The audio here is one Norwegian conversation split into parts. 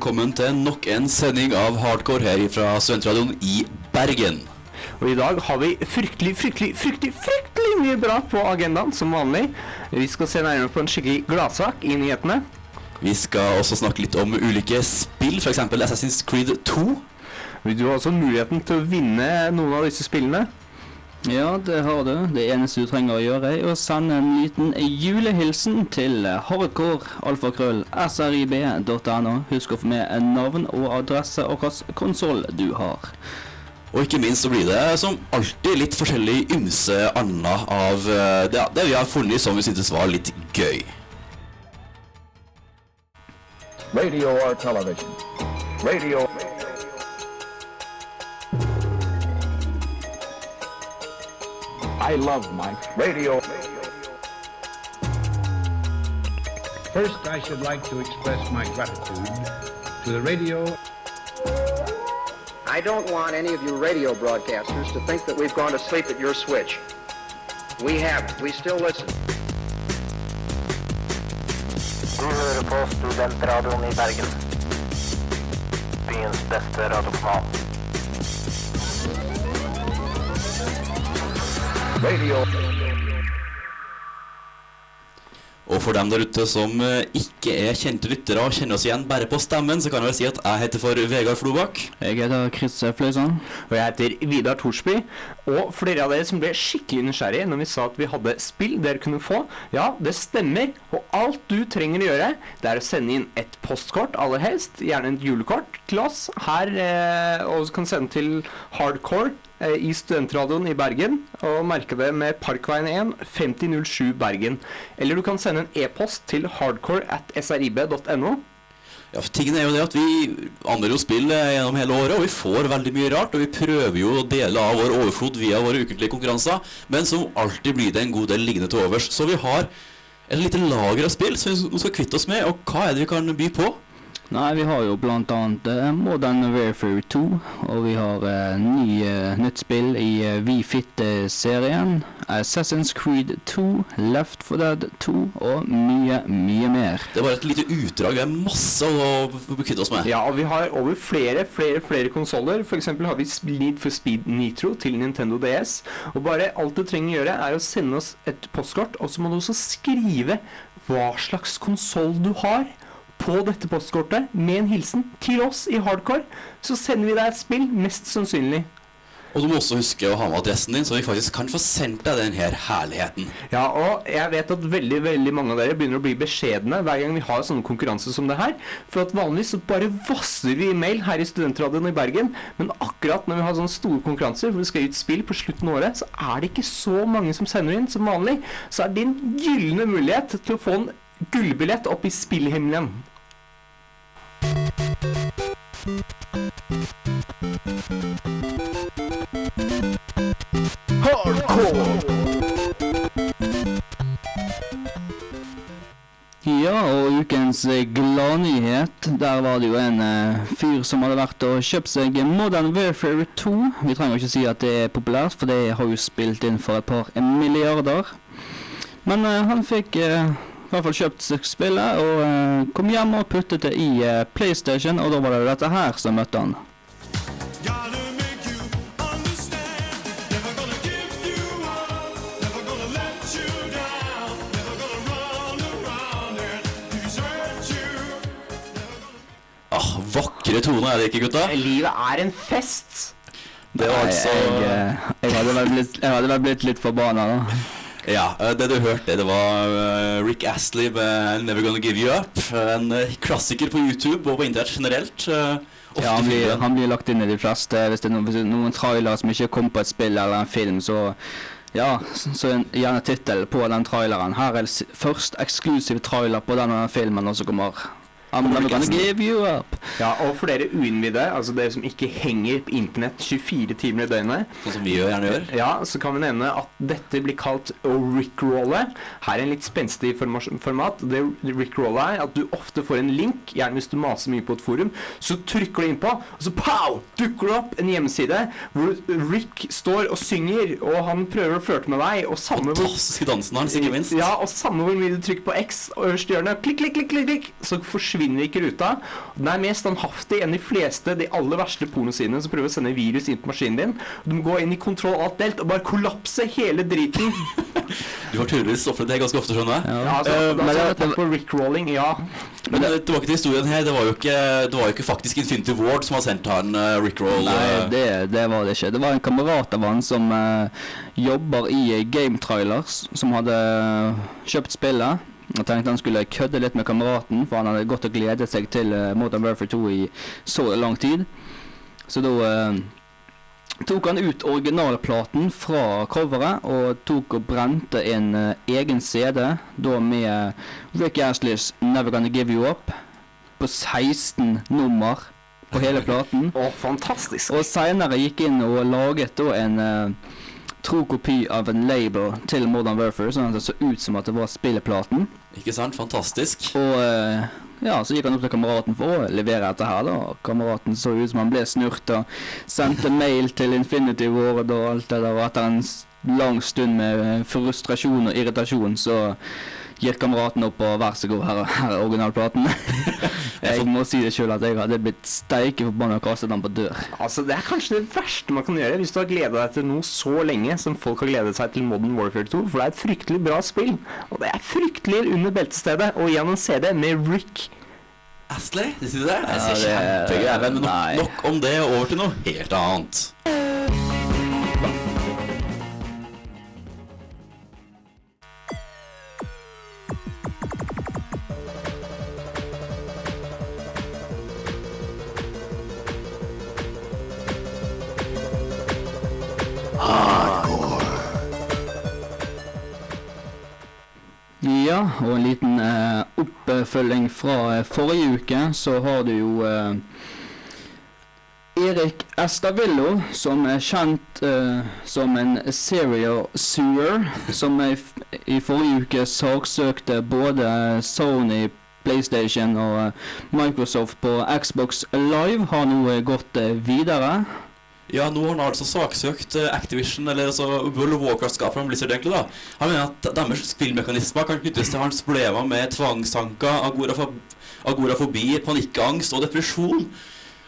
velkommen til nok en sending av Hardcore her fra Studentradioen i Bergen. Og i dag har vi fryktelig, fryktelig, fryktelig fryktelig mye bra på agendaen, som vanlig. Vi skal se nærmere på en skikkelig gladsak i nyhetene. Vi skal også snakke litt om ulike spill, f.eks. Assassin's Creed 2. Du har også muligheten til å vinne noen av disse spillene. Ja, det har du. Det eneste du trenger å gjøre, er å sende en liten julehilsen til hardcore.alfakrøll.srib.no. Husk å få med navn og adresse og hvilken konsoll du har. Og ikke minst så blir det som alltid litt forskjellig ymse anna av eh, det, det vi har funnet som vi syntes var litt gøy. radio or television. Radio. I love my radio. First, I should like to express my gratitude to the radio I don't want any of you radio broadcasters to think that we've gone to sleep at your switch. We haven't. We still listen. Du hører på Studentradioen i Bergen. Byens beste radiokanal. Radio. Og for dem der ute som eh, ikke er kjente lyttere og kjenner oss igjen bare på stemmen, så kan jeg vel si at jeg heter for Vegard Flobakk. Jeg heter Chris Fløysand. Og jeg heter Vidar Thorsby. Og for dere av dere som ble skikkelig nysgjerrige når vi sa at vi hadde spill dere kunne få, ja, det stemmer. Og alt du trenger å gjøre, det er å sende inn et postkort, aller helst, gjerne et julekort, til oss her, eh, og du kan sende til Hardcore i Studentradioen i Bergen, og merke det med Parkveien 1, 5007 Bergen. Eller du kan sende en e-post til hardcore at srib.no. Ja, for tingen er jo det at Vi anmelder jo spill eh, gjennom hele året, og vi får veldig mye rart. Og vi prøver jo å dele av vår overflod via våre ukentlige konkurranser, men som alltid blir det en god del liggende til overs. Så vi har et lite lager av spill som vi skal kvitte oss med. Og hva er det vi kan by på? Nei, vi har jo blant annet eh, Modern Warfare 2, og vi har uh, ny, uh, nytt spill i uh, WeFit-serien. Assassin's Creed 2, Left 4 Dead 2 og mye, mye mer. Det er bare et lite utdrag. Vi har masse å kvitte oss med. Ja, og vi har over flere, flere, flere konsoller. For eksempel har vi Lead for Speed Nitro til Nintendo DS. Og bare alt du trenger å gjøre, er å sende oss et postkort, og så må du også skrive hva slags konsoll du har på dette postkortet med en hilsen til oss i Hardcore. Så sender vi deg et spill, mest sannsynlig. Og du må også huske å ha med adressen din, så vi faktisk kan få sendt deg den her herligheten. Ja, og jeg vet at veldig veldig mange av dere begynner å bli beskjedne hver gang vi har sånne konkurranser som det her. For at vanligvis så bare vasser vi i mail her i Studentradioen i Bergen. Men akkurat når vi har sånne store konkurranser hvor vi skal gi ut spill på slutten av året, så er det ikke så mange som sender inn som vanlig. Så er din gylne mulighet til å få en gullbillett opp i spillhimmelen. Ja, og ukens eh, gladnyhet. Der var det jo en uh, fyr som hadde vært og kjøpt seg Modern Warfare 2. Vi trenger ikke si at det er populært, for det har jo spilt inn for et par milliarder. Men uh, han fikk eh, i hvert fall kjøpt spillet, og uh, kom hjem og puttet det i uh, PlayStation, og da var det dette her som møtte han. Ah, vakre toner er det ikke, gutta? Livet er en fest! Det var altså jeg, jeg, jeg, hadde vel blitt, jeg hadde vel blitt litt forbanna, da. Ja, eh, det du hørte, det var eh, Rick Astley med 'Never Gonna Give You Up'. En eh, klassiker på YouTube og på internett generelt. Ofte Ja, han blir, han blir lagt inn i de fleste. Hvis det er noen, noen trailere som ikke kom på et spill eller en film, så Ja, så er gjerne tittelen på den traileren. Her er det først eksklusiv trailer på denne filmen, og så kommer I'm never gonna give you up. Ja, og for dere uinnvidde, altså dere som ikke henger på internett 24 timer i døgnet, Sånn som vi gjør, gjerne gjør. ja, så kan vi nevne at dette blir kalt å rickrolle. Her er en litt spenstig format. Det rickrolle er at du ofte får en link, gjerne hvis du maser mye på et forum, så trykker du innpå, og så pow! dukker det opp en hjemmeside hvor Rick står og synger, og han prøver å flørte med deg, og samme hvor Fantastiske dansen hans, ikke minst. ja, og samme hvor mye du trykker på X øverst i hjørnet, klikk, klikk, klikk, klikk, klikk, så forsvinner ikke ruta. Den er mer standhaftig enn de fleste, de aller verste pornosidene som prøver å sende virus inn på maskinen din. Du må gå inn i kontroll alt delt og bare kollapse hele driten. Du har tydeligvis opplevd det ganske ofte, skjønner jeg. Ja, altså, da men altså, det- rickrolling, ja. Men eh, tilbake til historien her. Det var jo ikke, det var jo ikke faktisk Infinity Ward som har sendt han uh, Rickroll. Nei, det, det var det ikke. Det var en kamerat av han som uh, jobber i eh, Game Trailers, som hadde eh, kjøpt spillet. Og tenkte han skulle kødde litt med kameraten, for han hadde gått og gledet seg til eh, Modern Warfare 2 i så lang tid. Så da eh, tok han ut originalplaten fra coveret og tok og brente en eh, egen CD, da med Rick Ashleys 'Never Gonna Give You Up' på 16 nummer på hele platen. Å, fantastisk. Og seinere gikk inn og laget da en eh, tro kopi av en label til Modern Warfare, sånn at det så ut som at det var spilleplaten. Ikke sant? Fantastisk. Og eh, ja, så gikk han opp til kameraten for å levere dette her, da. Og kameraten så ut som han ble snurt og sendte mail til Infinity Ward og alt det der. Og etter en lang stund med frustrasjon og irritasjon, så gir kameraten opp og vær så god, her, her er originalplaten. jeg må si det sjøl at jeg hadde blitt steike forbanna og kastet den på dør. Altså, Det er kanskje det verste man kan gjøre hvis du har gleda deg til noe så lenge som folk har gledet seg til Modern Warfare 2. For det er et fryktelig bra spill. Og det er fryktelig under beltestedet. Og gjennom CD med Rick. Astley, det sier du det? Jeg Ja, ser det- kjempegreier. Men nok, nok om det, over til noe helt annet. Ja, og en liten eh, oppfølging fra eh, forrige uke, så har du jo eh, Erik Estavillo, som er kjent eh, som en serial sewer, som i, i forrige uke saksøkte både Sony, PlayStation og eh, Microsoft på Xbox Live, har nå eh, gått videre. Ja, nå har han altså saksøkt eh, Activision, eller altså World of Warcraft-skaperen Blizzard, egentlig, da. Han mener at deres spillmekanismer kan knyttes til hans problemer med tvangstanker, agorafob agorafobi, panikkangst og depresjon.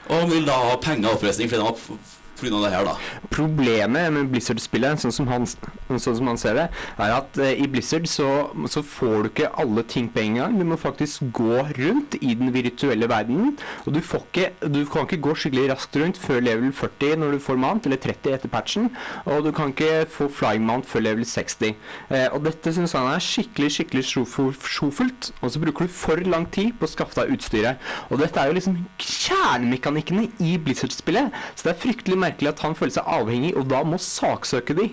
Og han vil da ha penger og oppreisning fordi han har pga. det her, da. Problemet med Blizzard-spillet, sånn sånn som han ser det, er at eh, i Blizzard så, så får du ikke alle ting på en gang. Du må faktisk gå rundt i den virtuelle verdenen. Og du, får ikke, du kan ikke gå skikkelig raskt rundt før level 40 når du får mount, eller 30 etter patchen. Og du kan ikke få flying mount før level 60. Eh, og dette syns han er skikkelig skikkelig sjofelt. Og så bruker du for lang tid på å skaffe deg utstyret. Og dette er jo liksom kjernemekanikkene i Blizzard-spillet. Så det er fryktelig merkelig at han føler seg avhengig, og da må saksøke de.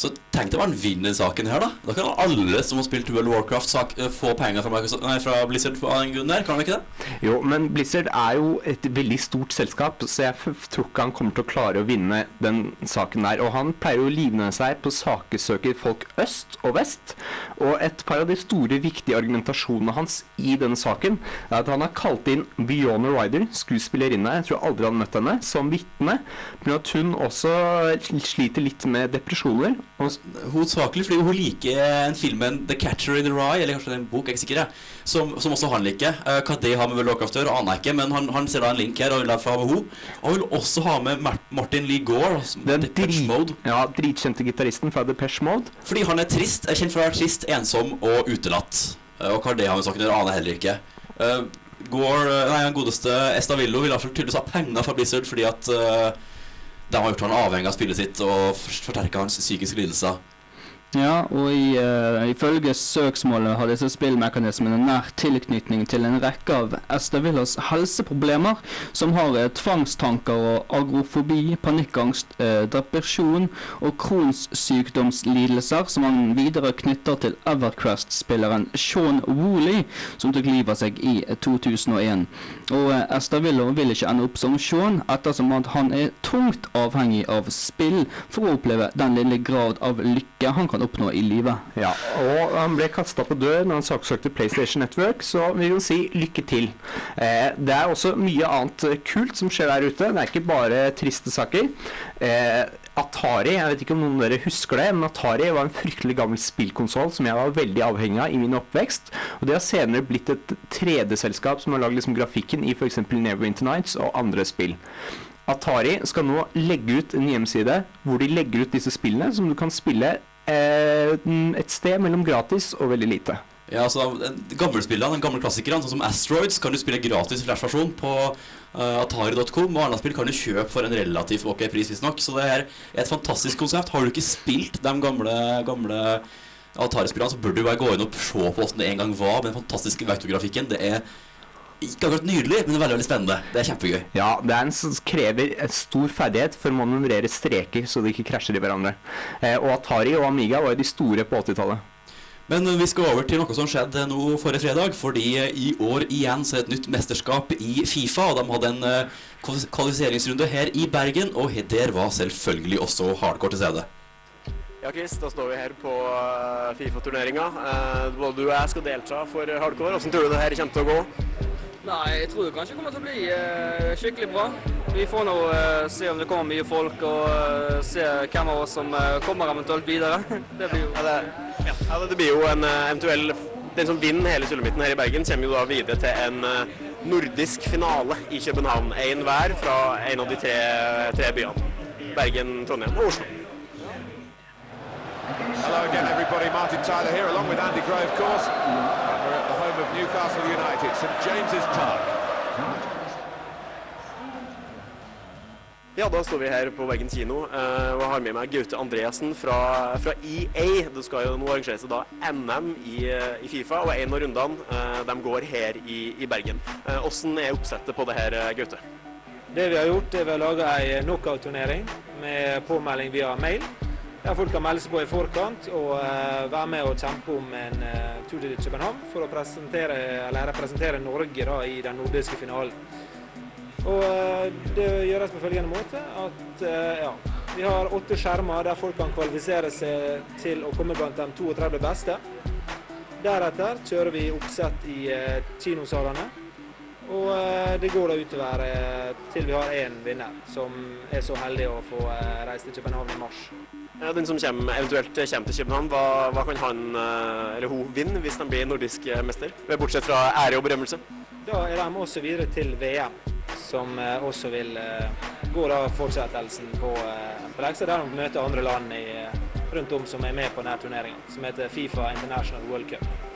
Så tenk deg hva han vinner saken her, da. Da kan alle som har spilt World Warcraft, sak, eh, få penger fra, nei, fra Blizzard av den grunn der. Kan de ikke det? Jo, men Blizzard er jo et veldig stort selskap, så jeg tror ikke han kommer til å klare å vinne den saken der. Og han pleier jo å livne seg på sakesøker folk øst og vest. Og et par av de store, viktige argumentasjonene hans i denne saken, er at han har kalt inn Beyond Ryder, skuespillerinne, jeg tror aldri han møtt henne, som vitne. Men at hun også sliter litt med depresjoner. Hovedsakelig fordi hun liker en filmen The Catcher in the Rye, eller kanskje det er en bok, jeg er ikke sikker, som, som også han liker. Eh, hva det har med World of Warcraft å gjøre, aner jeg ikke, men han, han ser da en link her og vil derfor ha med henne. Og vil også ha med Martin Lee Gore, som den drit, ja, dritkjente gitaristen fra Depeche Mode. Fordi han er trist, er kjent for å være trist, ensom og utelatt. Eh, og hva det har med saken å gjøre, aner jeg heller ikke. Eh, Gore, eh, nei, den godeste Estavillo vil iallfall tydeligvis ha penger fra Blizzard fordi at eh, de har gjort han avhengig av spillet sitt og for- forsterka hans psykiske lidelser. Ja, og i, uh, ifølge søksmålet har disse spillmekanismene nær tilknytning til en rekke av Estavillas helseproblemer, som har uh, tvangstanker og agrofobi, panikkangst, uh, depresjon og Crohns sykdomslidelser, som han videre knytter til Evercrest-spilleren Sean Woolley, som tok livet av seg i eh, 2001. Og uh, Estavilla vil ikke ende opp som Sean, ettersom at han er tungt avhengig av spill for å oppleve den lille grad av lykke han kan oppnå i livet. Ja, og han ble kasta på dør når han saksøkte PlayStation Network, så vi kan si lykke til. Eh, det er også mye annet kult som skjer der ute. Det er ikke bare triste saker. Eh, Atari, jeg vet ikke om noen av dere husker det, men Atari var en fryktelig gammel spillkonsoll som jeg var veldig avhengig av i min oppvekst. Og det har senere blitt et 3D-selskap som har lagd liksom grafikken i f.eks. Neverwinter Nights og andre spill. Atari skal nå legge ut en hjemmeside hvor de legger ut disse spillene som du kan spille et sted mellom gratis og veldig lite. Ja, altså Gammelspillene, de gamle klassikerne, sånn som Asteroids, kan du spille gratis flashversjon på uh, atari.com. Og andre spill kan du kjøpe for en relativt ok pris, visstnok. Så det er et fantastisk konsept. Har du ikke spilt de gamle, gamle Atari-spillene, så bør du bare gå inn og se på hvordan det en gang var med den fantastiske vektorgrafikken. Det er ikke akkurat nydelig, men er veldig veldig spennende. Det er kjempegøy. Ja, det er en som krever en stor ferdighet for å manøvrere streker så de ikke krasjer i hverandre. Eh, og Atari og Amiga var jo de store på 80-tallet. Men vi skal over til noe som skjedde nå forrige fredag. Fordi i år igjen så er det et nytt mesterskap i Fifa. Og de hadde en eh, kvalifiseringsrunde her i Bergen, og der var selvfølgelig også hardcore til stede. Ja, Chris, da står vi her på eh, Fifa-turneringa. Eh, både du og jeg skal delta for hardcore. Hvordan tror du det her kommer til å gå? Nei, jeg tror det kanskje kommer til å bli eh, skikkelig bra. Vi får nå eh, se om det kommer mye folk, og eh, se hvem av oss som eh, kommer eventuelt videre. Det blir jo Ja, det, ja, ja, det blir jo en eh, eventuell Den som vinner hele sulamitten her i Bergen, kommer jo da videre til en eh, nordisk finale i København. Én hver fra en av de tre, tre byene. Bergen, Trondheim og Oslo. Hello again, everybody. Martin Tyler here, along with Andy Gray, of course. And we're at the home of Newcastle United, St James's Park. Ja, da står vi her på Bergen kino eh, og har med meg Gaute Andreassen fra, fra EA. Det skal jo nå arrangeres da NM i, eh, i Fifa, og en av rundene eh, de går her i, i Bergen. Hvordan er oppsettet på det her, Gaute? Det vi har gjort, er vi har laga ei knockout-turnering med påmelding via mail. Der folk kan melde seg på i forkant og eh, være med og kjempe om en eh, tur til København for å representere Norge da, i den nordiske finalen. Og eh, Det gjøres på følgende måte at ja, vi har åtte skjermer der folk kan kvalifisere seg til å komme blant de 32 beste. Deretter kjører vi oppsett i kinosalene. Og eh, det går da utover til vi har én vinner, som er så heldig å få eh, reise til København i mars. Ja, den som kommer, eventuelt kommer til København, hva, hva kan han eh, eller hun vinne hvis de blir nordisk mester? Bortsett fra ære og berømmelse. Da er de også videre til VM, som også vil gå da fortsettelsen på, på lekser, der de møter andre land i, rundt om som er med på denne turneringen, som heter Fifa International World Cup.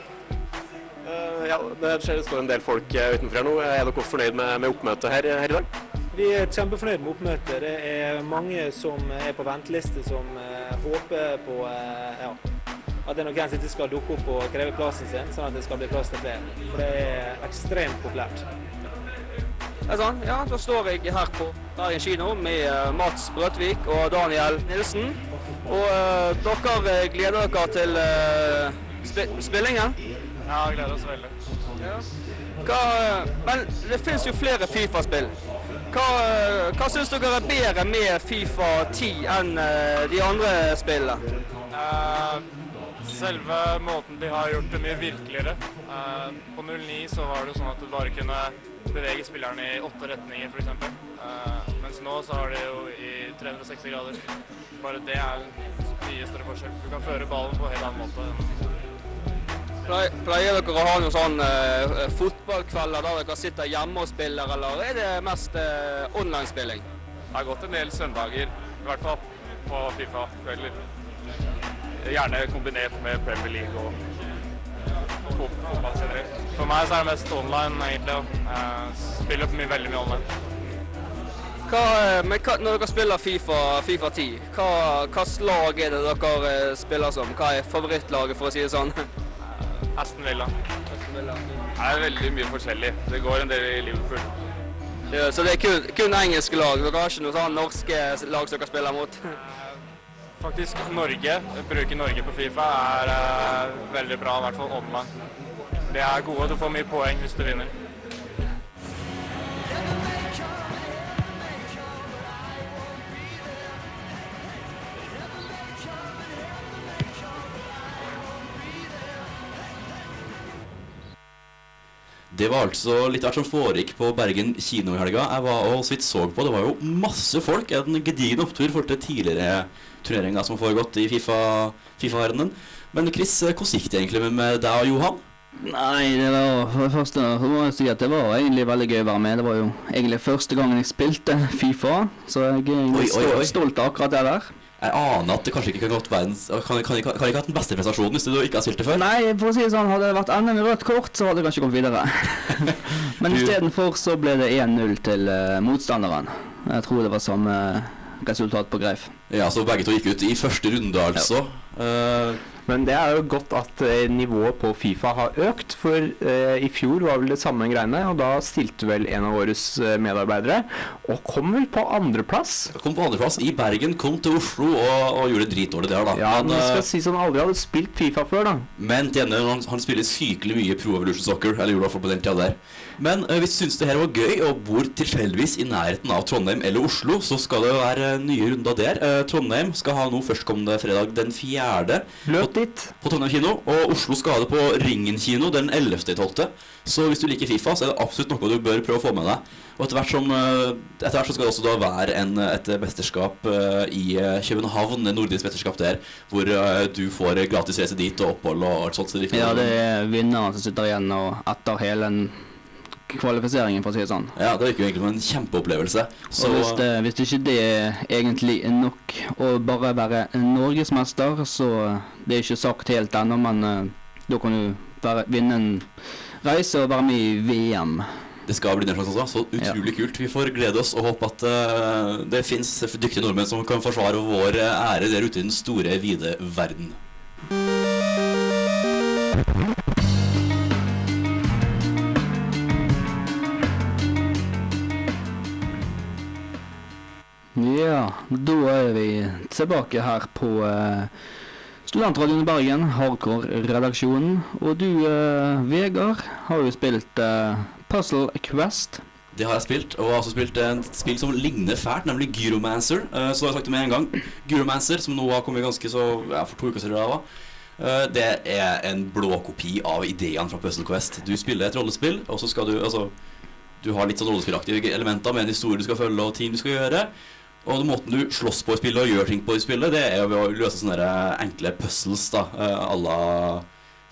Eh, ja, det skjer- det står en del folk eh, utenfor her nå. Er dere også fornøyd med, med oppmøtet her, her i dag? Vi er kjempefornøyd med oppmøtet. Det er mange som er på venteliste, som eh, håper på eh, ja, at det er noen som ikke skal dukke opp og kreve plassen sin, sånn at det skal bli plass til flere. For det er ekstremt populært. Det er sånn, ja, Da står jeg her på Bergen kino med eh, Mats Brøtvik og Daniel Nilsen. Og uh, dere eh, gleder dere til uh, sp spillingen? Ja, jeg gleder oss veldig. Hva, eh, men det finnes jo flere Fifa-spill. Hva, hva syns dere er bedre med Fifa 10 enn eh, de andre spillene? Eh, selve måten de har gjort det mye virkeligere. Eh, på 09 så var det jo sånn at du bare kunne bevege spilleren i åtte retninger, f.eks. Uh, mens nå så har de jo i 360 grader. Bare det er en mye større forskjell. Du kan føre ballen på en helt annen måte. Pleier, pleier dere å ha noen sånne uh, fotballkvelder der dere sitter hjemme og spiller, eller er det mest uh, online-spilling? Det har gått en del søndager, i hvert fall, på Fifa-kvelder. Gjerne kombinert med Premier League og, fotball generelt. For meg så er det mest online, egentlig. Jeg spiller mye, veldig mye online. Hva, eh, hva, når dere spiller Fifa, FIFA 10, hva hva lag er det dere eh, spiller som? Hva er favorittlaget, for å si det sånn? Aston Villa. Det er veldig mye forskjellig. Det går en del i Liverpool. Ja, så det er kun, kun engelske lag? Dere har ikke noen sånn norske lag som dere spiller mot? Faktisk Norge, bruke Norge på Fifa er uh, veldig bra, i hvert fall online. De er gode du får mye poeng hvis du vinner. Det var altså litt av hvert som foregikk på Bergen kino i helga. Jeg var og så vidt så på. Det var jo masse folk. En gedigen opptur for til tidligere turneringer som har foregått i FIFA- Fifa-verdenen. Men Chris, hvordan gikk det egentlig med- deg og Johan? Nei, det var for det første så må jeg si at det var egentlig veldig gøy å være med. Det var jo egentlig første gangen jeg spilte Fifa, så jeg er Oi, oi, stolt, oi. stolt av akkurat det der. Jeg aner at det kanskje ikke kan gått verdens Kan, kan, kan, kan ikke hatt den beste prestasjonen hvis du ikke har spilt det før? Nei, for å si det sånn, hadde det vært NM i rødt kort, så hadde jeg kanskje kommet videre. Men istedenfor så ble det 1-0 til uh, motstanderen. Jeg tror det var samme resultat på Greif. Ja, så begge to gikk ut i første runde, altså. Eh, Men det er jo godt at eh, nivået på Fifa har økt, for eh, i fjor var vel det samme greiene, og da stilte vel en av våre eh, medarbeidere, og kom vel på andreplass. kom på andreplass i Bergen, kom til Oslo og, og gjorde dritdårlig der, da. Ja, men men skal si han aldri hadde spilt Fifa før, da. Men til gjengjeld, han, han spiller sykelig mye Pro Evolution Soccer, eller gjorde i hvert fall på den tida der. Men eh, hvis du syns det her var gøy, og bor tilfeldigvis i nærheten av Trondheim eller Oslo, så skal det være eh, nye runder der. Eh, Trondheim skal ha nå førstkommende fredag den fjerde. Løp dit. På Trondheim kino. Og Oslo skal ha det på Ringen kino den 11.12. Så hvis du liker Fifa, så er det absolutt noe du bør prøve å få med deg. Og etter hvert, som, eh, etter hvert så skal det også da være en, et mesterskap eh, i København, et nordisk mesterskap der, hvor du får gratis reise dit og opphold og alt sånt. Så Ja, det er vinneren som sitter igjen og etter hele kvalifiseringen, for å si det sånn. Ja, det virker jo egentlig som en kjempeopplevelse. Så og hvis, det, hvis ikke det egentlig er nok å bare være norgesmester, så det er ikke sagt helt ennå, men uh, da kan du være, vinne en reise og være med i VM. det skal bli den slags også. Så utrolig kult. Vi får glede oss og håpe at uh, det fins dyktige nordmenn som kan forsvare vår ære der ute i den store, vide verden. Ja, da er vi tilbake her på eh, Studentradioen i Bergen, Hardcore-redaksjonen. Og du, eh, Vegard, har jo spilt eh, Puzzle Quest. Det har jeg spilt, og har også spilt et spill som ligner fælt, nemlig Gyromancer. Uh, så har jeg sagt det med en gang. Gyromancer, som nå har kommet ganske så ja, for to uker siden. det. Eh, Det er en blåkopi av ideene fra Puzzle Quest. Du spiller et rollespill, og så skal du altså Du har litt sånn rollespillaktige elementer med en historie du skal følge, og ting du skal gjøre. Og måten du slåss på i spillet og gjør ting på i spillet, det er ved å løse sånne enkle puzzles, da. à la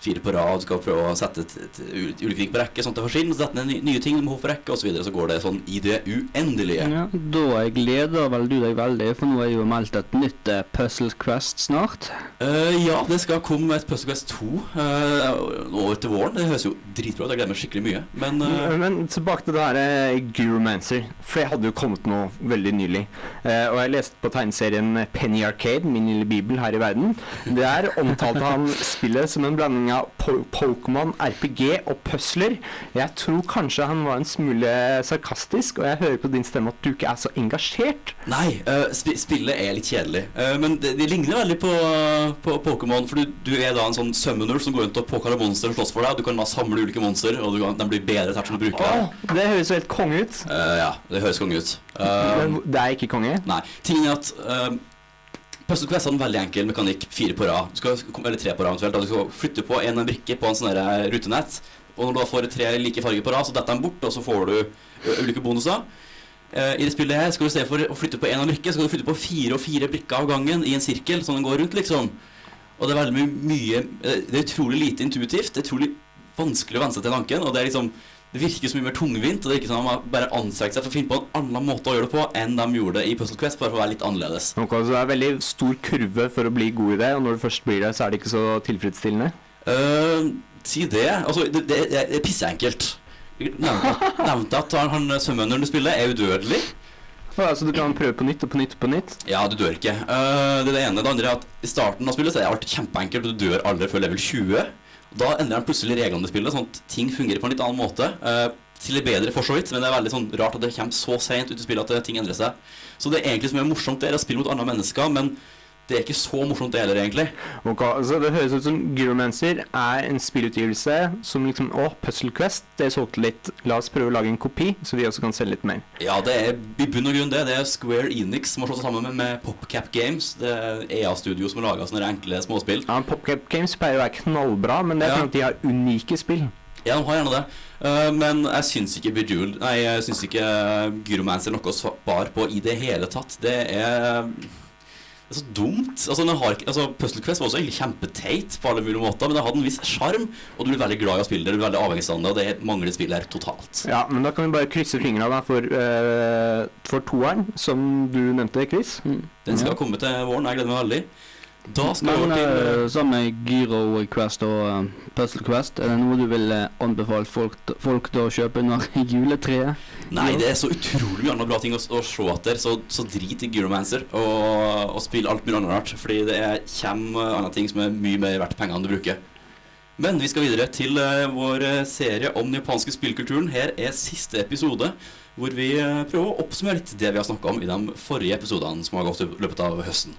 fire på rad. Skal prøve å sette et, et, ul- ulike ting på rekke, sånn at det forsvinner. Sette ned nye ting de må på rekke, osv. Så, videre. så går det sånn i det uendelige. Ja, da gleder vel du deg veldig, for nå er jo meldt et nytt uh, Puzzle Quest snart. Uh, ja, det skal komme et Puzzle Quest 2 uh, over til våren. Det høres jo dritbra ut. Jeg gleder meg skikkelig mye. Men uh, Men tilbake til det her Guromancer, for jeg hadde jo kommet noe veldig nylig. Eh, og jeg leste på tegneserien Penny Arcade, min lille bibel her i verden. Der omtalte han spillet som en blanding av po Pokémon, RPG og pusler. Jeg tror kanskje han var en smule sarkastisk, og jeg hører på din stemme at du ikke er så engasjert. Nei, uh, sp spillet er litt kjedelig. uh, men det, det ligner veldig på, på Pokémon. For du, du er da en sånn summoner som går rundt og påkaller monstre og slåss for deg. Du kan da samle ulike monstre, og du kan, de blir bedre etter som du bruker. Åh, det høres jo helt konge ut. Uh, ja, det høres konge ut. Eh, Men det er ikke konge? Nei. Tingen er at uh, Puzzle Quest har en veldig enkel mekanikk. Fire på rad. Skal, eller tre på rad eventuelt. Du skal flytte på en brikke på en sånn rutenett. Og når du da får tre like farger på rad, så detter de bort, og så får du ulike bonuser. Uh, I det spillet her skal du i stedet for å flytte på en brikke, så skal du flytte på fire og fire brikker av gangen i en sirkel, sånn den går rundt, liksom. Og det er veldig mye eh, Det er utrolig lite intuitivt. Det er utrolig vanskelig å venne seg til tanken. Og det er liksom det virker så mye mer tungvint. Og det virker som sånn de har bare anstrengte seg for å finne på en annen måte å gjøre det på enn de gjorde det i Puzzle Quest, bare for å være litt annerledes. Ok, så det er veldig stor kurve for å bli god i det, og når du først blir det, så er det ikke så tilfredsstillende? Uh, si det. Altså, det, det, det er pisseenkelt. Nevnte nevnte at han, han summoneren du spiller, er udødelig. Å, så du kan prøve på nytt og på nytt og på nytt? Ja, du dør ikke. Uh, det er det ene. Det andre er at i starten av spillet så er det alltid kjempeenkelt, og du dør aldri før level 20. Da endrer han plutselig reglene i spillet, sånn at ting fungerer på en litt annen måte. Eh, til det bedre, for så vidt, men det er veldig sånn rart at det kommer så seint ut i spillet at ting endrer seg. Så det er egentlig som er morsomt, det er å spille mot andre mennesker, men det er ikke så morsomt det heller, egentlig. Ok, altså Det høres ut som Gyromancer er en spillutgivelse som liksom Å, Puzzle Quest, det solgte litt. La oss prøve å lage en kopi, så vi også kan selge litt mer. Ja, det er i bunn og grunn det. Det er Square Enix som har slått seg sammen med, med PopCap Games. Det er EA-studio som har laga sånne enkle småspill. Ja, PopCap Games pleier å være knallbra, men det er Ja. fordi de har unike spill. Ja, de har gjerne det. Uh, men jeg syns ikke Bejeweled Nei, jeg syns ikke Gyromancer er noe å spare på i det hele tatt. Det er det er så dumt. Altså, den har altså, Puzzle Quest var også egentlig kjempeteit på alle mulige måter, men det hadde en viss sjarm, og du blir veldig glad i å spille det. Du blir veldig avhengig av det, og det mangler spill her totalt. Ja, men da kan vi bare krysse fingrene da for, uh, for toeren, som du nevnte, Chris. Den skal komme til våren. Jeg gleder meg veldig. Da skal Men til eh, sammen med Gyro Quest og eh, Puzzle Quest, er det noe du vil anbefalt anbefale folk, folk til å kjøpe under juletreet? Nei, det er så utrolig mye andre bra ting å, å se etter, så, så drit i Gyromancer og, og spill alt mulig annet rart. Fordi det er, kommer andre ting som er mye mer verdt pengene du bruker. Men vi skal videre til eh, vår eh, serie om den japanske spillkulturen. Her er siste episode, hvor vi eh, prøver å oppsummere litt det vi har snakka om i de forrige episodene som har gått i løpet av høsten.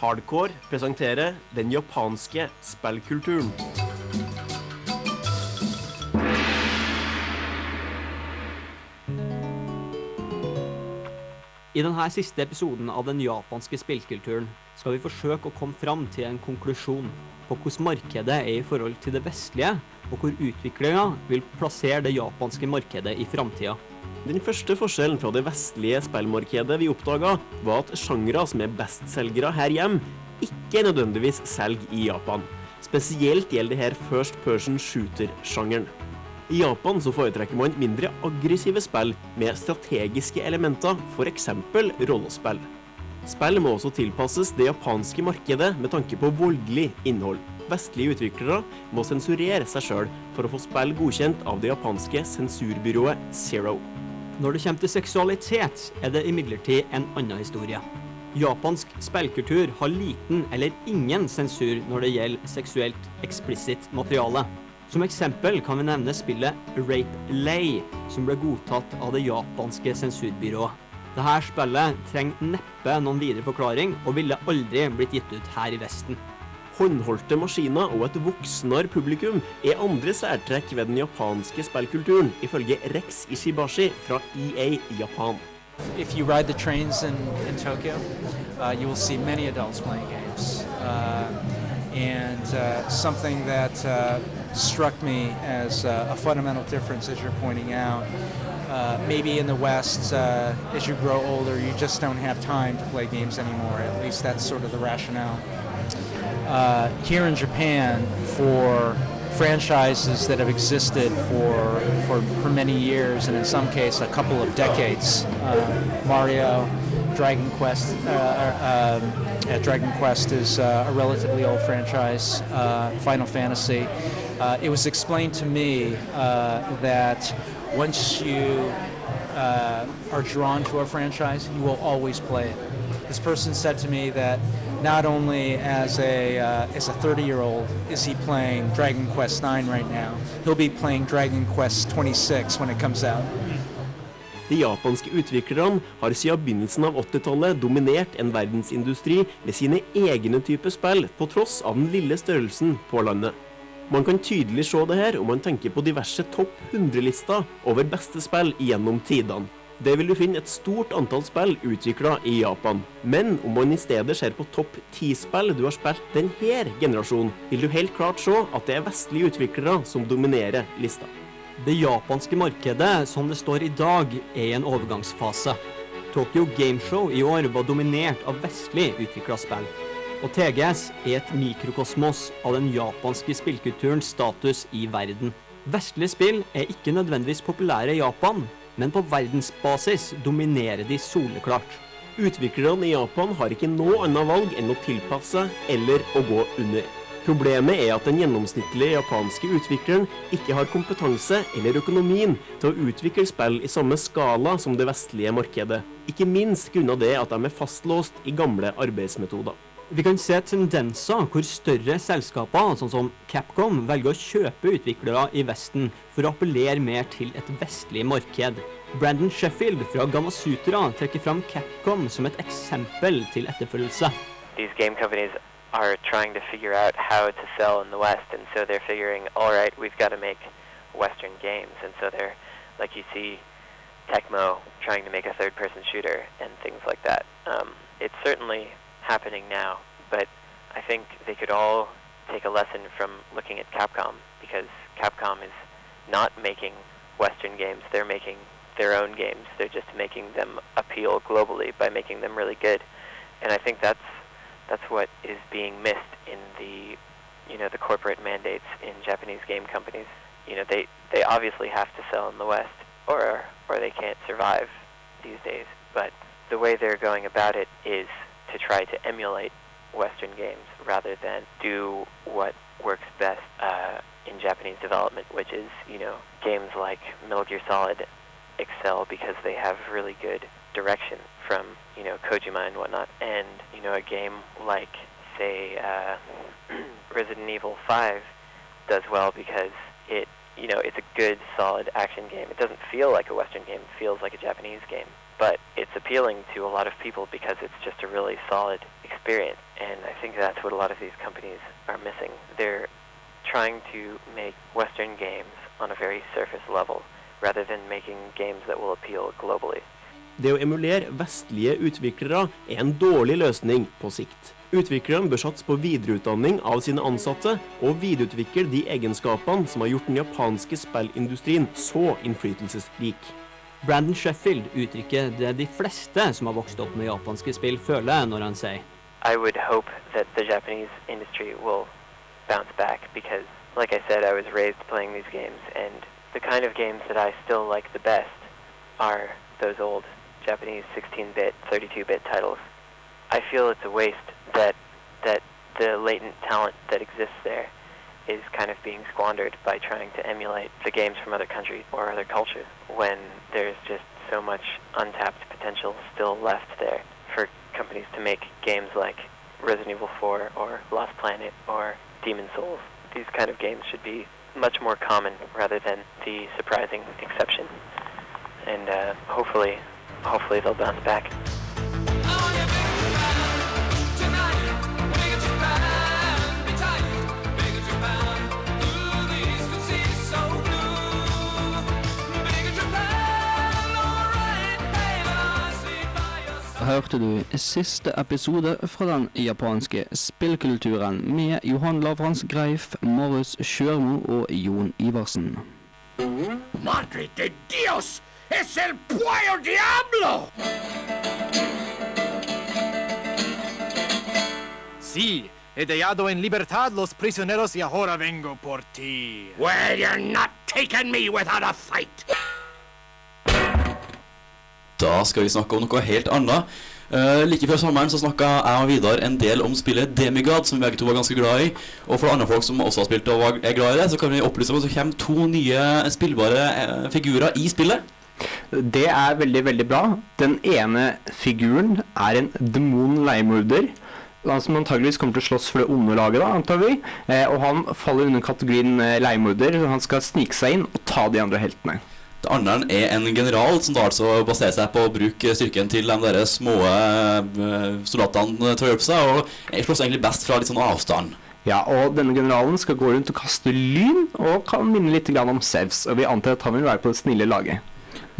Hardcore presenterer den japanske spillkulturen. I denne siste episoden av den japanske spillkulturen skal vi forsøke å komme fram til en konklusjon på hvordan markedet er i forhold til det vestlige, og hvor utviklinga vil plassere det japanske markedet i framtida. Den første forskjellen fra det vestlige spillmarkedet vi oppdaga, var at sjangre som er bestselgere her hjemme, ikke nødvendigvis selger i Japan. Spesielt gjelder det her first person shooter-sjangeren. I Japan så foretrekker man mindre aggressive spill med strategiske elementer, f.eks. rollespill. Spill må også tilpasses det japanske markedet med tanke på voldelig innhold. Vestlige utviklere må sensurere seg sjøl for å få spill godkjent av det japanske sensurbyrået Zero. Når det kommer til seksualitet, er det imidlertid en annen historie. Japansk spillkultur har liten eller ingen sensur når det gjelder seksuelt eksplisitt materiale. Som eksempel kan vi nevne spillet Rape Lay, som ble godtatt av det japanske sensurbyrået. Dette spillet trenger neppe noen videre forklaring, og ville aldri blitt gitt ut her i Vesten. Håndholdte maskiner og et voksnere publikum er andre særtrekk ved den japanske spillkulturen, ifølge Rex Ishibashi fra EA Japan. If you ride the trains in, in Tokyo, uh, you will see many adults playing games. Uh, and uh, something that uh, struck me as uh, a fundamental difference, as you're pointing out, uh, maybe in the West, uh, as you grow older, you just don't have time to play games anymore. At least that's sort of the rationale. Uh, here in Japan, for franchises that have existed for, for, for many years, and in some case, a couple of decades, uh, Mario, Dragon Quest, uh, uh, um, Dragon Quest is uh, a relatively old franchise, uh, Final Fantasy. Uh, it was explained to me uh, that once you uh, are drawn to a franchise, you will always play it. This person said to me that not only as a uh, as a 30-year-old is he playing Dragon Quest IX right now, he'll be playing Dragon Quest 26 when it comes out. De japanske utviklerne har siden begynnelsen av 80-tallet dominert en verdensindustri med sine egne typer spill, på tross av den lille størrelsen på landet. Man kan tydelig se det her om man tenker på diverse topp 100-lister over beste spill gjennom tidene. Det vil du finne et stort antall spill utvikla i Japan. Men om man i stedet ser på topp 10-spill du har spilt denne generasjonen, vil du helt klart se at det er vestlige utviklere som dominerer lista. Det japanske markedet, som det står i dag, er i en overgangsfase. Tokyo Gameshow i år var dominert av vestlig utvikla spill. Og TGS er et mikrokosmos av den japanske spillkulturens status i verden. Vestlige spill er ikke nødvendigvis populære i Japan, men på verdensbasis dominerer de soleklart. Utviklerne i Japan har ikke noe annet valg enn å tilpasse eller å gå under. Problemet er at den gjennomsnittlige japanske utvikleren ikke har kompetanse eller økonomien til å utvikle spill i samme skala som det vestlige markedet. Ikke minst grunnet det at de er fastlåst i gamle arbeidsmetoder. Vi kan se tendenser hvor større selskaper, sånn som Capcom, velger å kjøpe utviklere i Vesten for å appellere mer til et vestlig marked. Brandon Sheffield fra Gamasutra trekker fram Capcom som et eksempel til etterfølgelse. are trying to figure out how to sell in the West, and so they're figuring, all right, we've got to make Western games, and so they're, like you see, Tecmo trying to make a third-person shooter and things like that. Um, it's certainly happening now, but I think they could all take a lesson from looking at Capcom because Capcom is not making Western games; they're making their own games. They're just making them appeal globally by making them really good, and I think that's that's what is being missed in the you know the corporate mandates in Japanese game companies. You know they they obviously have to sell in the West or or they can't survive these days. But the way they're going about it is to try to emulate Western games rather than do what works best uh, in Japanese development, which is you know games like Metal Gear Solid excel because they have really good direction from you know Kojima and whatnot, and you know a game like say uh, Resident Evil 5 does well because it you know it's a good solid action game. It doesn't feel like a Western game; it feels like a Japanese game, but it's appealing to a lot of people because it's just a really solid experience. And I think that's what a lot of these companies are missing. They're trying to make Western games on a very surface level rather than making games that will appeal globally. Det å emulere vestlige utviklere er en dårlig løsning på sikt. Utviklerne bør satse på videreutdanning av sine ansatte, og videreutvikle de egenskapene som har gjort den japanske spillindustrien så innflytelsesrik. Brandon Sheffield uttrykker det de fleste som har vokst opp med japanske spill, føler når han sier I would hope that the Japanese industry will bounce back because, like I said, I was raised playing these games, and the kind of games that I still like the best are those old Japanese 16-bit, 32-bit titles. I feel it's a waste that that the latent talent that exists there is kind of being squandered by trying to emulate the games from other countries or other cultures when there's just so much untapped potential still left there for companies to make games like Resident Evil 4 or Lost Planet or Demon Souls. These kind of games should be much more common rather than the surprising exception. And uh, hopefully, hopefully they'll bounce back. Hørte du siste episode fra den japanske spillkulturen med Johan Lavrans Greif, Marius Sjørmo og Jon Iversen. Madre de Dios! ¡Es el Puyo Diablo! Si, he dejado en libertad los prisioneros y ahora vengo por ti. Well, you're not taking me without a fight. Da skal vi snakke om noe helt annet. Uh, like før sommeren så snakka jeg og Vidar en del om spillet Demigod, som vi begge to var ganske glad i. Og for andre folk som også har spilt og er glad i det, så kan vi opplyse om at det kommer to nye spillbare uh, figurer i spillet. Det er veldig, veldig bra. Den ene figuren er en demon-leiemorder. Han som antageligvis kommer til å slåss for det onde laget, da, antar vi. Eh, og han faller under kategorien eh, leiemorder. Han skal snike seg inn og ta de andre heltene. Det andre er en general som da altså baserer seg på å bruke styrken til de der små eh, soldatene til å hjelpe seg, og slåss egentlig best fra litt sånn avstand. Ja, og denne generalen skal gå rundt og kaste lyn, og kan minne litt grann om Sevs. Og vi antar at han vil være på det snille laget.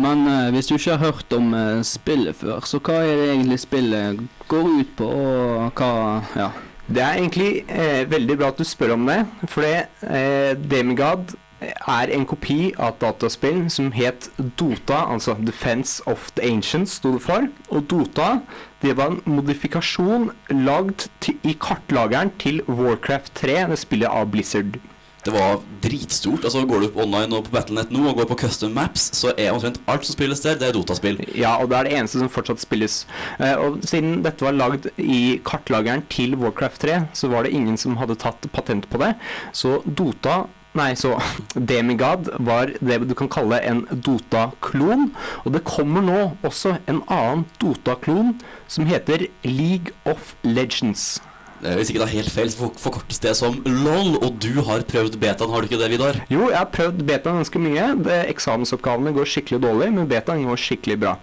Men uh, hvis du ikke har hørt om uh, spillet før, så hva er det egentlig spillet går ut på, og hva Ja. Det er egentlig eh, veldig bra at du spør om det, for det, eh, Demigod er en kopi av et dataspill som het Dota, altså Defense of the Ancients, sto det for. Og Dota det var en modifikasjon lagd i kartlageren til Warcraft 3, det spillet av Blizzard. det var dritstort. Altså Går du på online og på Battlenet nå og går på custom maps, så er omtrent alt som spilles der, det er Dota-spill. Ja, og det er det eneste som fortsatt spilles. Eh, og siden dette var lagd i kartlageren til Warcraft 3, så var det ingen som hadde tatt patent på det. Så Dota Nei, så Demigod var det du kan kalle en Dota-klon. Og det kommer nå også en annen Dota-klon som heter League of Legends. Eh, Hvis ikke det er helt feil, så forkortes det som LOL, og du har prøvd betaen, har du ikke det, Vidar? Jo, jeg har prøvd betaen ganske mye. Det, eksamensoppgavene går skikkelig dårlig, men betaen går skikkelig bra.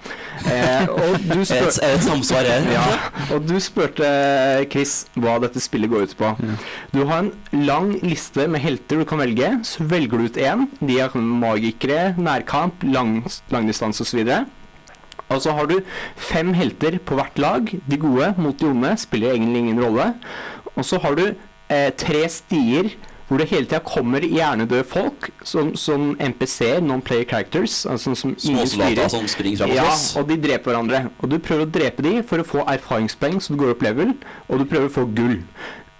Eh, og du Er det- er et samsvar her? ja, og du spurte, Chris, hva dette spillet går ut på. Du har en lang liste med helter du kan velge. Så velger du ut én. De er magikere, nærkamp, lang, langdistanse osv. Og så har du fem helter på hvert lag. De gode mot de onde spiller egentlig ingen rolle. Og så har du eh, tre stier hvor det hele tida kommer hjernedøde folk, som, som NPC-er, non-player characters. Altså som ingen soldater styrer. som springer fram og Ja, og de dreper hverandre. Og du prøver å drepe de for å få erfaringspoeng, så du går opp level, og du prøver å få gull.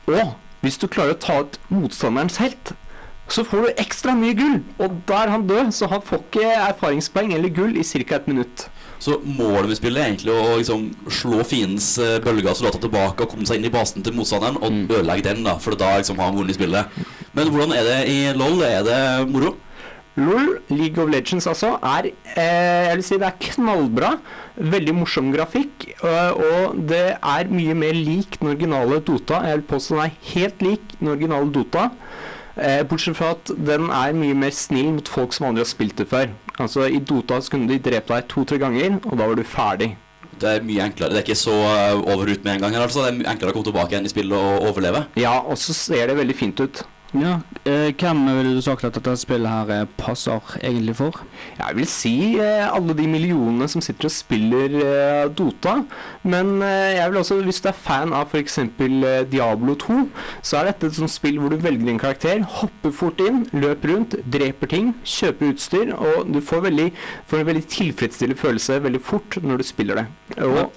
Og hvis du klarer å ta ut motstanderens helt, så får du ekstra mye gull. Og da er han død, så han får ikke erfaringspoeng eller gull i ca. et minutt. Så målet med spillet er egentlig å liksom slå fiendens eh, bølger og soldater tilbake og komme seg inn i basen til motstanderen og Mm. ødelegge den, da, for da liksom har han vunnet spillet. Men hvordan er det i LOL? Er det moro? LOL, League of Legends altså, er eh, Jeg vil si det er knallbra. Veldig morsom grafikk. øh, og det er mye mer lik den originale Dota. Jeg vil påstå den er helt lik den originale Dota. Eh, bortsett fra at den er mye mer snill mot folk som aldri har spilt det før. Altså I Dota så kunne de drepe deg to-tre ganger, og da var du ferdig. Det er mye enklere. Det er ikke så eh, over ut med en gang. her, altså. Det er enklere å komme tilbake igjen i spillet og overleve. Ja, og så ser det veldig fint ut. Ja, eh, Hvem ville du sagt at dette spillet her eh, passer egentlig for? Jeg vil si eh, alle de millionene som sitter og spiller Dota. Men jeg vil også, hvis du er fan av f.eks. Diablo 2, så er dette et sånt spill hvor du velger din karakter, hopper fort inn, løper rundt, dreper ting, kjøper utstyr, og du får, veldig, får en veldig tilfredsstillende følelse veldig fort når du spiller det. Og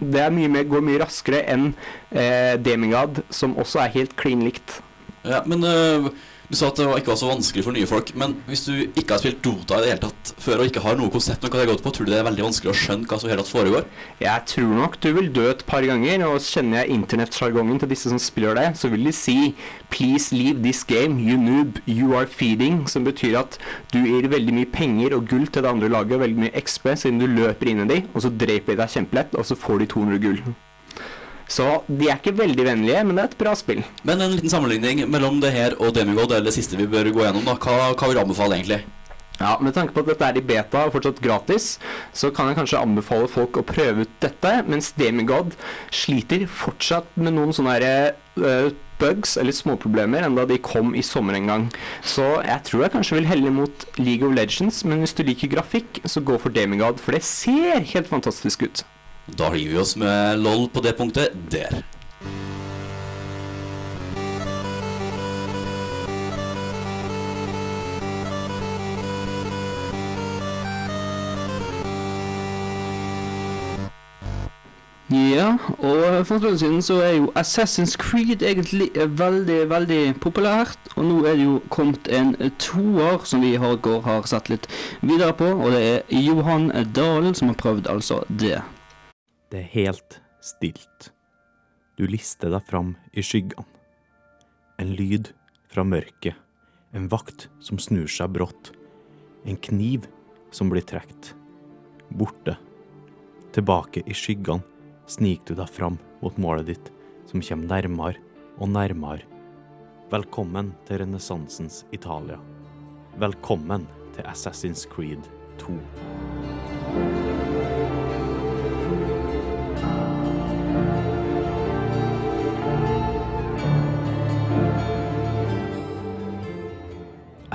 det er mye mer, går mye raskere enn eh, Demigod, som også er helt klin likt. Ja, men uh, Du sa at det ikke var så vanskelig for nye folk. Men hvis du ikke har spilt Dota i det hele tatt før, og ikke har noe konsept noe det gått på, tror du det er veldig vanskelig å skjønne hva som hele tatt foregår? Jeg tror nok du vil dø et par ganger, og kjenner jeg internettsjargongen til disse som spiller det, så vil de si 'please leave this game, you noob, you are feeding', som betyr at du gir veldig mye penger og gull til det andre laget, og veldig mye XP, siden du løper inn i de, og så dreper de deg kjempelett, og så får de 200 gull. Så de er ikke veldig vennlige, men det er et bra spill. Men en liten sammenligning mellom det her og Demigod, eller det siste vi bør gå gjennom, da. Hva, hva vil du anbefale, egentlig? Ja, Med tanke på at dette er i beta og fortsatt gratis, så kan jeg kanskje anbefale folk å prøve ut dette, mens Demigod sliter fortsatt med noen sånne her, uh, bugs eller småproblemer enda de kom i sommer en gang. Så jeg tror jeg kanskje vil helle mot League of Legends, men hvis du liker grafikk, så gå for Demigod, for det ser helt fantastisk ut. Da hiver vi oss med LOL på det punktet der. Ja, og for en stund siden så er jo Assassin's Creed egentlig veldig, veldig populært. Og nå er det jo kommet en toer som vi i går, har sett litt videre på, og det er Johan Dalen som har prøvd altså det. Det er helt stilt. Du lister deg fram i skyggene. En lyd fra mørket. En vakt som snur seg brått. En kniv som blir trukket. Borte. Tilbake i skyggene sniker du deg fram mot målet ditt, som kommer nærmere og nærmere. Velkommen til renessansens Italia. Velkommen til Assassin's Creed 2.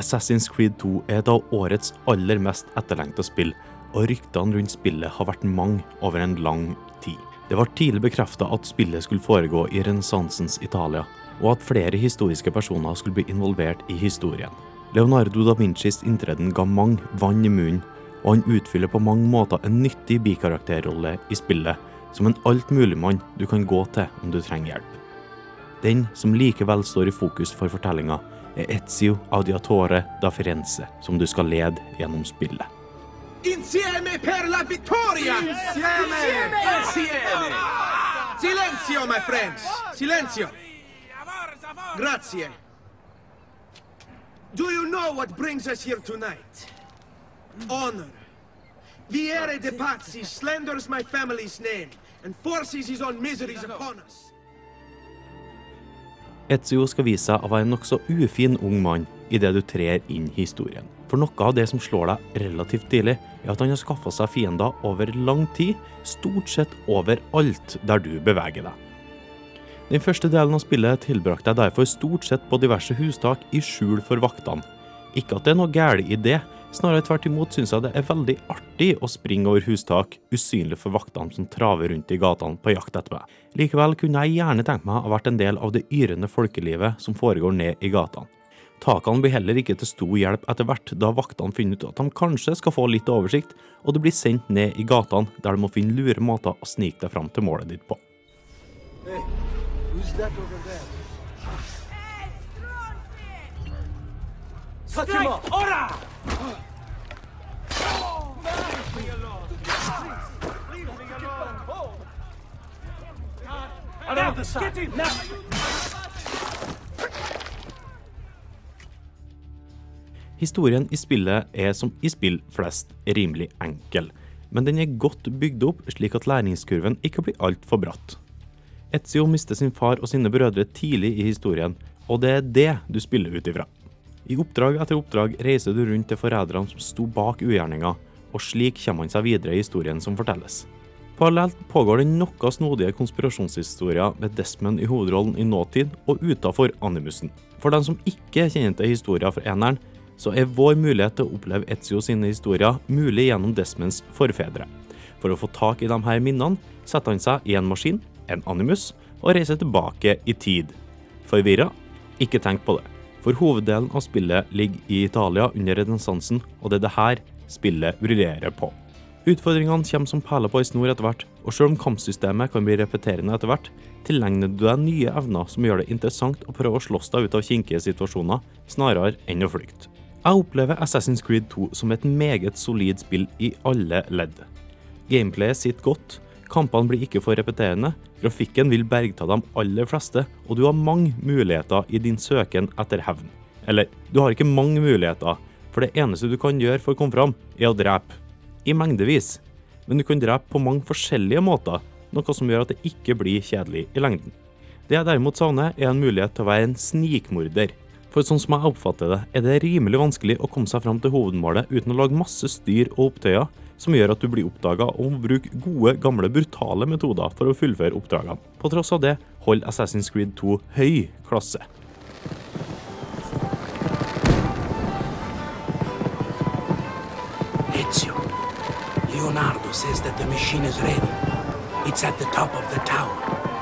Assassin's Creed 2 er et av årets aller mest etterlengta spill, og ryktene rundt spillet har vært mange over en lang tid. Det var tidlig bekrefta at spillet skulle foregå i renessansens Italia, og at flere historiske personer skulle bli involvert i historien. Leonardo da Vincis inntreden ga mange vann i munnen, og han utfyller på mange måter en nyttig bikarakterrolle i spillet, som en altmuligmann du kan gå til om du trenger hjelp. Den som likevel står i fokus for fortellinga, er Ezio Audiatore da Firenze, som du skal lede gjennom spillet. Insieme per la vittoria! Insieme! Insieme! Silenzio, my friends! Silenzio! Grazie. Do you know what brings us here tonight? Honor. Viere de Pazzi slanders my family's name and forces his own miseries upon us. Ezio skal vise seg å være en nokså ufin ung mann idet du trer inn i historien. For noe av det som slår deg relativt tidlig, er at han har skaffa seg fiender over lang tid, stort sett overalt der du beveger deg. Den første delen av spillet tilbrakte jeg derfor stort sett på diverse hustak i skjul for vaktene. Ikke at det er noe galt i det, snarere tvert imot syns jeg det er veldig artig å springe over hustak usynlig for vaktene som traver rundt i gatene på jakt etter meg. Likevel kunne jeg gjerne tenkt meg å ha vært en del av det yrende folkelivet som foregår ned i gatene. Takene blir heller ikke til stor hjelp etter hvert, da vaktene finner ut at de kanskje skal få litt oversikt, og du blir sendt ned i gatene der du må finne lure måter å snike deg fram til målet ditt på. Hey, Fatima, ora! Around the side. Get in! Historien i spillet er som i spill flest rimelig enkel, men den er godt bygd opp slik at læringskurven ikke blir altfor bratt. Ezio mister sin far og sine brødre tidlig i historien, og det er det du spiller ut ifra. I oppdrag etter oppdrag reiser du rundt til forræderne som sto bak ugjerninga, og slik kommer han seg videre i historien som fortelles. Parallelt pågår det noe snodige konspirasjonshistorier med Desmond i hovedrollen i nåtid og utafor animusen. For dem som ikke kjenner til historier fra eneren, så er vår mulighet til å oppleve Ezio sine historier mulig gjennom Desmonds forfedre. For å få tak i de her minnene setter han seg i en maskin, en animus, og reiser tilbake i tid. Forvirra? Ikke tenk på det. For hoveddelen av spillet ligger i Italia under renessansen, og det er det her spillet briljerer på. Utfordringene kommer som perler på ei snor etter hvert, og selv om kampsystemet kan bli repeterende etter hvert, tilegner du deg nye evner som gjør det interessant å prøve å slåss deg ut av kinkige situasjoner, snarere enn å flykte. Jeg opplever Assassin's Creed 2 som et meget solid spill i alle ledd. Gameplayet sitter godt, kampene blir ikke for repeterende, grafikken vil bergta de aller fleste, og du har mange muligheter i din søken etter hevn. Eller, du har ikke mange muligheter, for det eneste du kan gjøre for å komme fram, er å drepe. I mengdevis. Men du kan drepe på mange forskjellige måter, noe som gjør at det ikke blir kjedelig i lengden. Det jeg derimot savner, er en mulighet til å være en snikmorder. For sånn som jeg oppfatter det, er det rimelig vanskelig å komme seg fram til hovedmålet uten å lage masse styr og opptøyer som gjør at du blir oppdaga og må bruke gode, gamle, brutale metoder for å fullføre oppdragene. På tross av det holder Assassin's Creed 2 høy klasse. Ezio, Leonardo says that the machine is ready. It's at the top of the tower.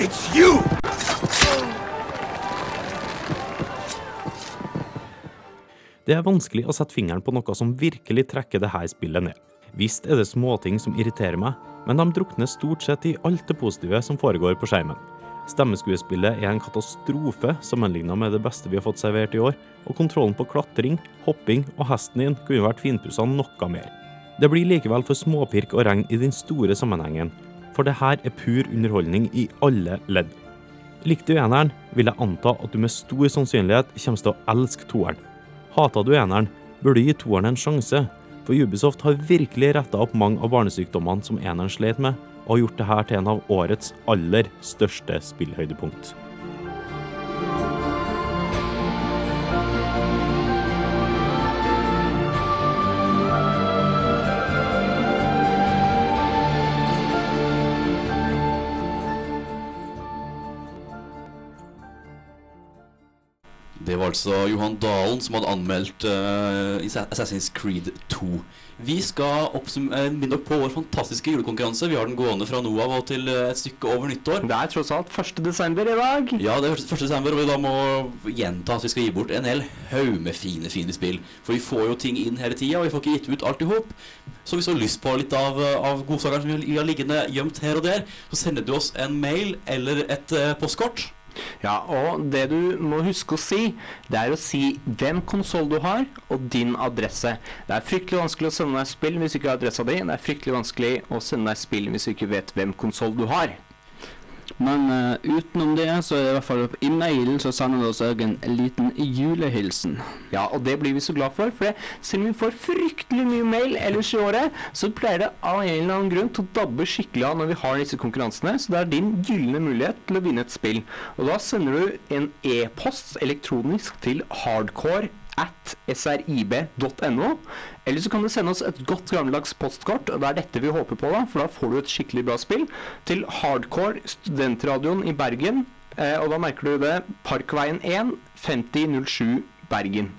It's you! Det er vanskelig å sette fingeren på noe som virkelig trekker det her spillet ned. Visst er det småting som irriterer meg, men de drukner stort sett i alt det positive som foregår på skjermen. Stemmeskuespillet er en katastrofe sammenlignet med det beste vi har fått servert i år, og kontrollen på klatring, hopping og hesten din kunne vært finpussa noe mer. Det blir likevel for småpirk og regn i den store sammenhengen, for det her er pur underholdning i alle ledd. Likte du eneren, vil jeg anta at du med stor sannsynlighet kommer til å elske toeren. Hata du eneren, bør du gi toeren en sjanse, for Ubisoft har virkelig retta opp mange av barnesykdommene som eneren slet med, og har gjort det her til en av årets aller største spillhøydepunkt. Altså Johan Dalen som hadde anmeldt uh, Assassin's Creed 2. Vi skal eh, minne dere på vår fantastiske julekonkurranse. Vi har den gående fra nå av og til eh, et stykke over nyttår. Det er tross alt 1. desember i dag. Ja, det er 1. desember, og vi da må gjenta at vi skal gi bort en hel haug med fine, fine spill. For vi får jo ting inn hele tida, og vi får ikke gitt ut alt i hop. Så hvis du har lyst på litt av, av godsakene som vi har liggende gjemt her og der, så sender du oss en mail eller et uh, postkort Ja, og det du må huske å si, det er å si hvem konsoll du har, og din adresse. Det er fryktelig vanskelig å sende deg spill hvis du ikke har adressa di. Det er fryktelig vanskelig å sende deg spill hvis du ikke vet hvem konsoll du har. Men uh, utenom det, så er det i hvert fall i mailen så sender du oss en liten julehilsen. Ja, og det blir vi så glad for, for det, selv om vi får fryktelig mye mail ellers i året, så pleier det av en eller annen grunn til å dabbe skikkelig av når vi har disse konkurransene. Så det er din gylne mulighet til å vinne et spill. Og da sender du en e-post elektronisk til hardcore at srib.no. Eller så kan du sende oss et godt gammeldags postkort, og det er dette vi håper på, da, for da får du et skikkelig bra spill, til Hardcore Studentradioen i Bergen. Eh, og da merker du det. Parkveien 1, 5007 Bergen.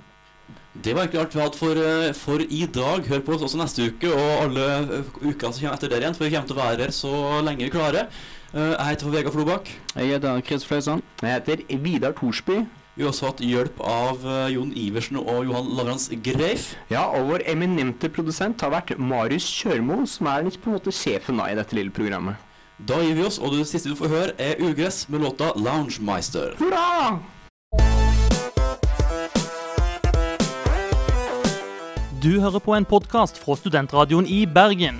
Det var egentlig alt vi hadde for, eh, for i dag. Hør på oss også neste uke og alle eh, ukene som kommer etter der igjen, for vi kommer til å være her så lenge vi klarer. Eh, Jeg heter Vegard Flobakk. Jeg heter Chris Fløysand. Jeg heter Vidar Thorsby. Vi har også hatt hjelp av eh, Jon Iversen og Johan Lavrans Greif. Ja, og vår eminente produsent har vært Marius Kjørmo, som er litt på en måte sjefen da i dette lille programmet. Da gir vi oss, og det siste du får høre, er Ugress med låta Loungemeister. Hurra! Du hører på en podkast fra Studentradioen i Bergen.